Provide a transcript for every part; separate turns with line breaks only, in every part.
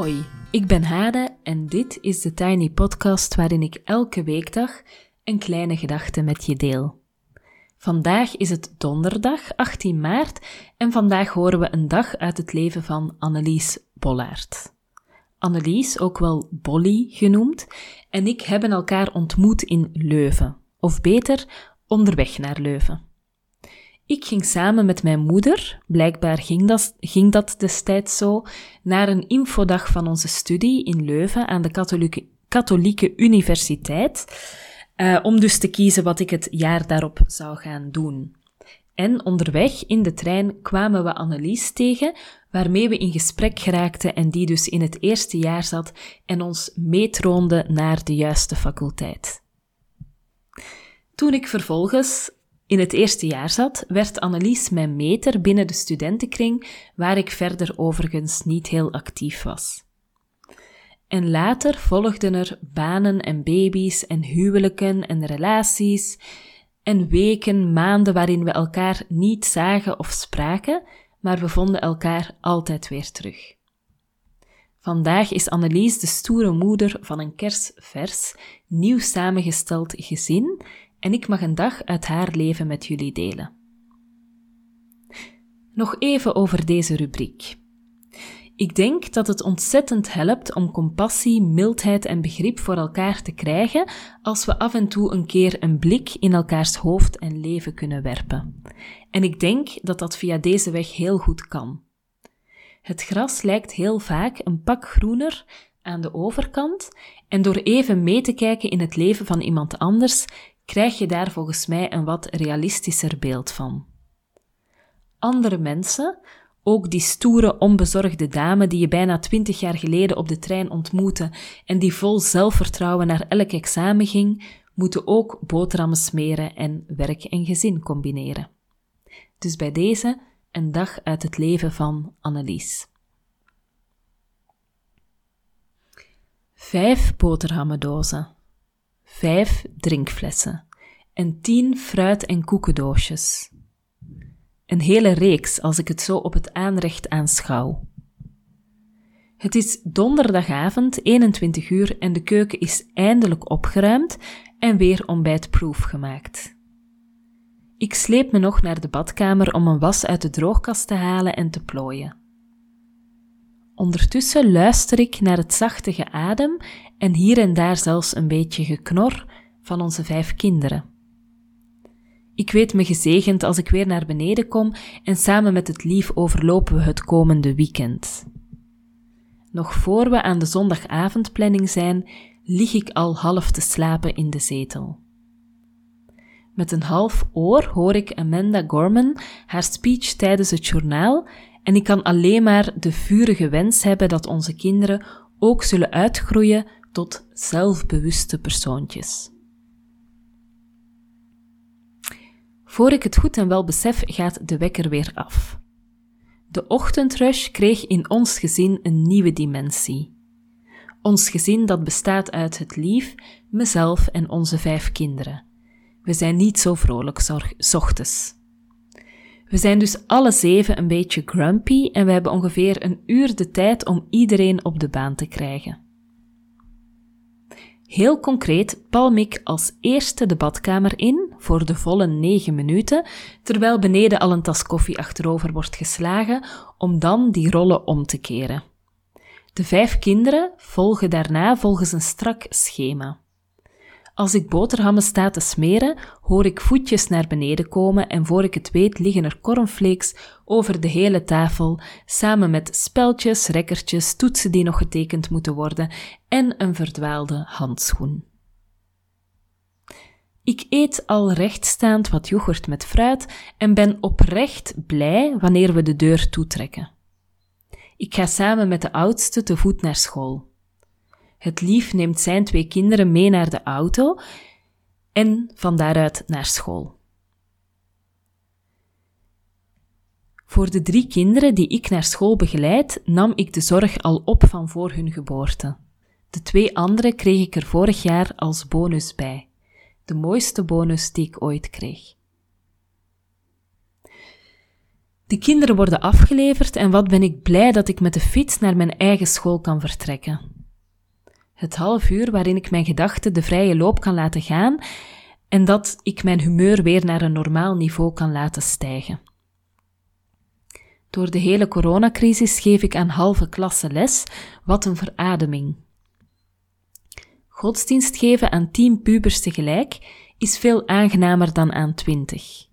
Hoi, ik ben Hade en dit is de Tiny Podcast waarin ik elke weekdag een kleine gedachte met je deel. Vandaag is het donderdag 18 maart en vandaag horen we een dag uit het leven van Annelies Bollaert. Annelies, ook wel Bolly genoemd, en ik hebben elkaar ontmoet in Leuven, of beter, onderweg naar Leuven. Ik ging samen met mijn moeder, blijkbaar ging dat, ging dat destijds zo, naar een infodag van onze studie in Leuven aan de Katholieke, Universiteit, uh, om dus te kiezen wat ik het jaar daarop zou gaan doen. En onderweg in de trein kwamen we Annelies tegen, waarmee we in gesprek geraakten en die dus in het eerste jaar zat en ons meetroonde naar de juiste faculteit. Toen ik vervolgens in het eerste jaar zat, werd Annelies mijn meter binnen de studentenkring, waar ik verder overigens niet heel actief was. En later volgden er banen en baby's en huwelijken en relaties en weken, maanden waarin we elkaar niet zagen of spraken, maar we vonden elkaar altijd weer terug. Vandaag is Annelies de stoere moeder van een kersvers, nieuw samengesteld gezin en ik mag een dag uit haar leven met jullie delen. Nog even over deze rubriek. Ik denk dat het ontzettend helpt om compassie, mildheid en begrip voor elkaar te krijgen als we af en toe een keer een blik in elkaars hoofd en leven kunnen werpen. En ik denk dat dat via deze weg heel goed kan. Het gras lijkt heel vaak een pak groener aan de overkant en door even mee te kijken in het leven van iemand anders krijg je daar volgens mij een wat realistischer beeld van. Andere mensen, ook die stoere, onbezorgde dame die je bijna twintig jaar geleden op de trein ontmoette en die vol zelfvertrouwen naar elk examen ging, moeten ook boterhammen smeren en werk en gezin combineren. Dus bij deze een dag uit het leven van Annelies. Vijf boterhammendozen vijf drinkflessen en tien fruit- en koekendoosjes. Een hele reeks als ik het zo op het aanrecht aanschouw. Het is donderdagavond, 21 uur, en de keuken is eindelijk opgeruimd en weer ontbijtproef gemaakt. Ik sleep me nog naar de badkamer om een was uit de droogkast te halen en te plooien. Ondertussen luister ik naar het zachte geadem en hier en daar zelfs een beetje geknor van onze vijf kinderen. Ik weet me gezegend als ik weer naar beneden kom en samen met het lief overlopen we het komende weekend. Nog voor we aan de zondagavondplanning zijn, lig ik al half te slapen in de zetel. Met een half oor hoor ik Amanda Gorman haar speech tijdens het journaal en ik kan alleen maar de vurige wens hebben dat onze kinderen ook zullen uitgroeien tot zelfbewuste persoontjes. Voor ik het goed en wel besef, gaat de wekker weer af. De ochtendrush kreeg in ons gezin een nieuwe dimensie. Ons gezin dat bestaat uit het lief, mezelf en onze vijf kinderen. We zijn niet zo vrolijk ochtends. We zijn dus alle zeven een beetje grumpy en we hebben ongeveer een uur de tijd om iedereen op de baan te krijgen. Heel concreet palm ik als eerste de badkamer in voor de volle negen minuten, terwijl beneden al een tas koffie achterover wordt geslagen, om dan die rollen om te keren. De vijf kinderen volgen daarna volgens een strak schema. Als ik boterhammen sta te smeren, hoor ik voetjes naar beneden komen en voor ik het weet liggen er cornflakes over de hele tafel, samen met speltjes, rekkertjes, toetsen die nog getekend moeten worden en een verdwaalde handschoen. Ik eet al rechtstaand wat yoghurt met fruit en ben oprecht blij wanneer we de deur toetrekken. Ik ga samen met de oudste te voet naar school. Het lief neemt zijn twee kinderen mee naar de auto en van daaruit naar school. Voor de drie kinderen die ik naar school begeleid, nam ik de zorg al op van voor hun geboorte. De twee andere kreeg ik er vorig jaar als bonus bij. De mooiste bonus die ik ooit kreeg. De kinderen worden afgeleverd en wat ben ik blij dat ik met de fiets naar mijn eigen school kan vertrekken. Het half uur waarin ik mijn gedachten de vrije loop kan laten gaan en dat ik mijn humeur weer naar een normaal niveau kan laten stijgen. Door de hele coronacrisis geef ik aan halve klasse les, wat een verademing. Godsdienst geven aan tien pubers tegelijk is veel aangenamer dan aan twintig.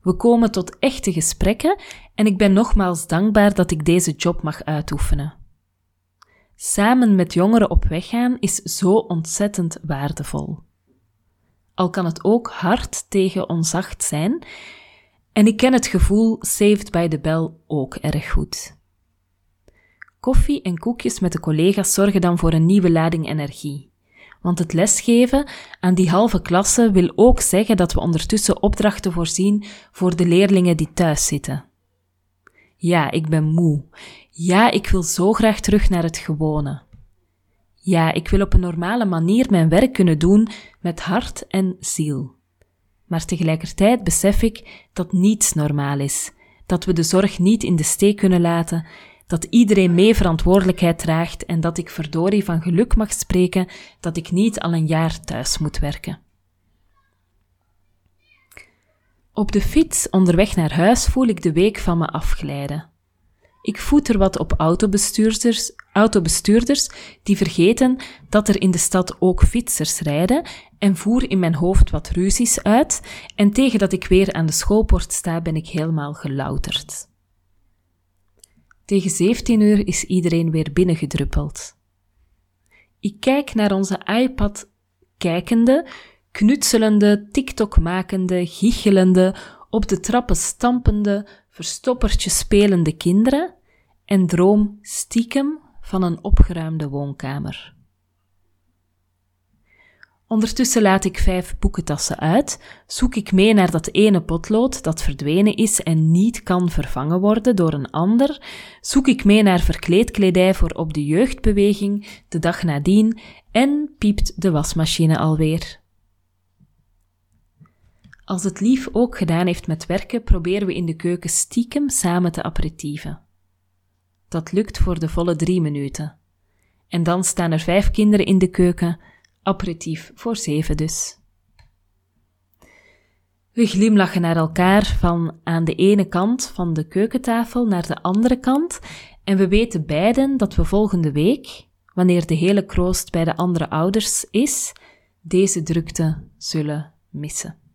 We komen tot echte gesprekken en ik ben nogmaals dankbaar dat ik deze job mag uitoefenen. Samen met jongeren op weg gaan is zo ontzettend waardevol. Al kan het ook hard tegen onzacht zijn, en ik ken het gevoel Saved by the Bell ook erg goed. Koffie en koekjes met de collega's zorgen dan voor een nieuwe lading energie. Want het lesgeven aan die halve klasse wil ook zeggen dat we ondertussen opdrachten voorzien voor de leerlingen die thuis zitten. Ja, ik ben moe. Ja, ik wil zo graag terug naar het gewone. Ja, ik wil op een normale manier mijn werk kunnen doen met hart en ziel. Maar tegelijkertijd besef ik dat niets normaal is, dat we de zorg niet in de steek kunnen laten dat iedereen mee verantwoordelijkheid draagt en dat ik verdorie van geluk mag spreken dat ik niet al een jaar thuis moet werken. Op de fiets onderweg naar huis voel ik de week van me afglijden. Ik voet er wat op autobestuurders, autobestuurders die vergeten dat er in de stad ook fietsers rijden en voer in mijn hoofd wat ruzies uit en tegen dat ik weer aan de schoolpoort sta ben ik helemaal gelouterd. Tegen 17 uur is iedereen weer binnengedruppeld. Ik kijk naar onze iPad kijkende, knutselende, TikTok makende, giechelende, op de trappen stampende, verstoppertje spelende kinderen en droom stiekem van een opgeruimde woonkamer. Ondertussen laat ik vijf boekentassen uit, zoek ik mee naar dat ene potlood dat verdwenen is en niet kan vervangen worden door een ander, zoek ik mee naar verkleedkledij voor op de jeugdbeweging de dag nadien en piept de wasmachine alweer. Als het lief ook gedaan heeft met werken, proberen we in de keuken stiekem samen te aperitieven. Dat lukt voor de volle drie minuten. En dan staan er vijf kinderen in de keuken aperitief voor zeven dus. We glimlachen naar elkaar van aan de ene kant van de keukentafel naar de andere kant en we weten beiden dat we volgende week, wanneer de hele kroost bij de andere ouders is, deze drukte zullen missen.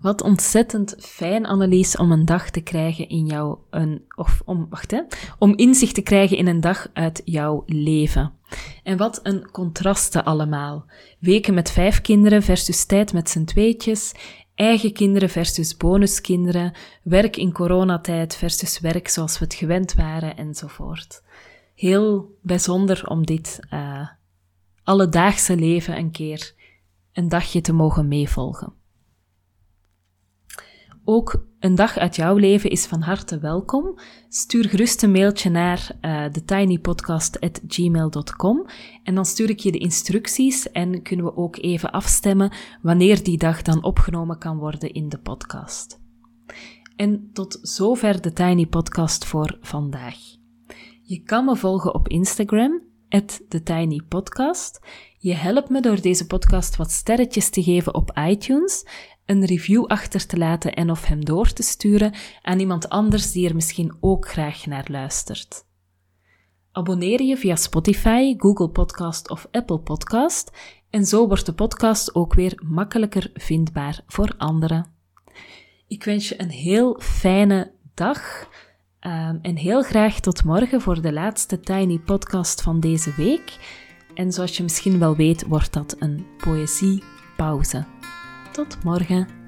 Wat ontzettend fijn, Annelies, om een dag te krijgen in jouw, een, of om, wacht hè, om inzicht te krijgen in een dag uit jouw leven. En wat een contrasten allemaal. Weken met vijf kinderen versus tijd met z'n tweetjes, eigen kinderen versus bonuskinderen, werk in coronatijd versus werk zoals we het gewend waren enzovoort. Heel bijzonder om dit uh, alledaagse leven een keer een dagje te mogen meevolgen. Ook een dag uit jouw leven is van harte welkom. Stuur gerust een mailtje naar uh, thetinypodcast.gmail.com en dan stuur ik je de instructies en kunnen we ook even afstemmen wanneer die dag dan opgenomen kan worden in de podcast. En tot zover de Tiny Podcast voor vandaag. Je kan me volgen op Instagram, TheTinyPodcast. Je helpt me door deze podcast wat sterretjes te geven op iTunes een review achter te laten en of hem door te sturen aan iemand anders die er misschien ook graag naar luistert. Abonneer je via Spotify, Google Podcast of Apple Podcast en zo wordt de podcast ook weer makkelijker vindbaar voor anderen. Ik wens je een heel fijne dag um, en heel graag tot morgen voor de laatste Tiny Podcast van deze week. En zoals je misschien wel weet, wordt dat een poëziepauze. Tot morgen.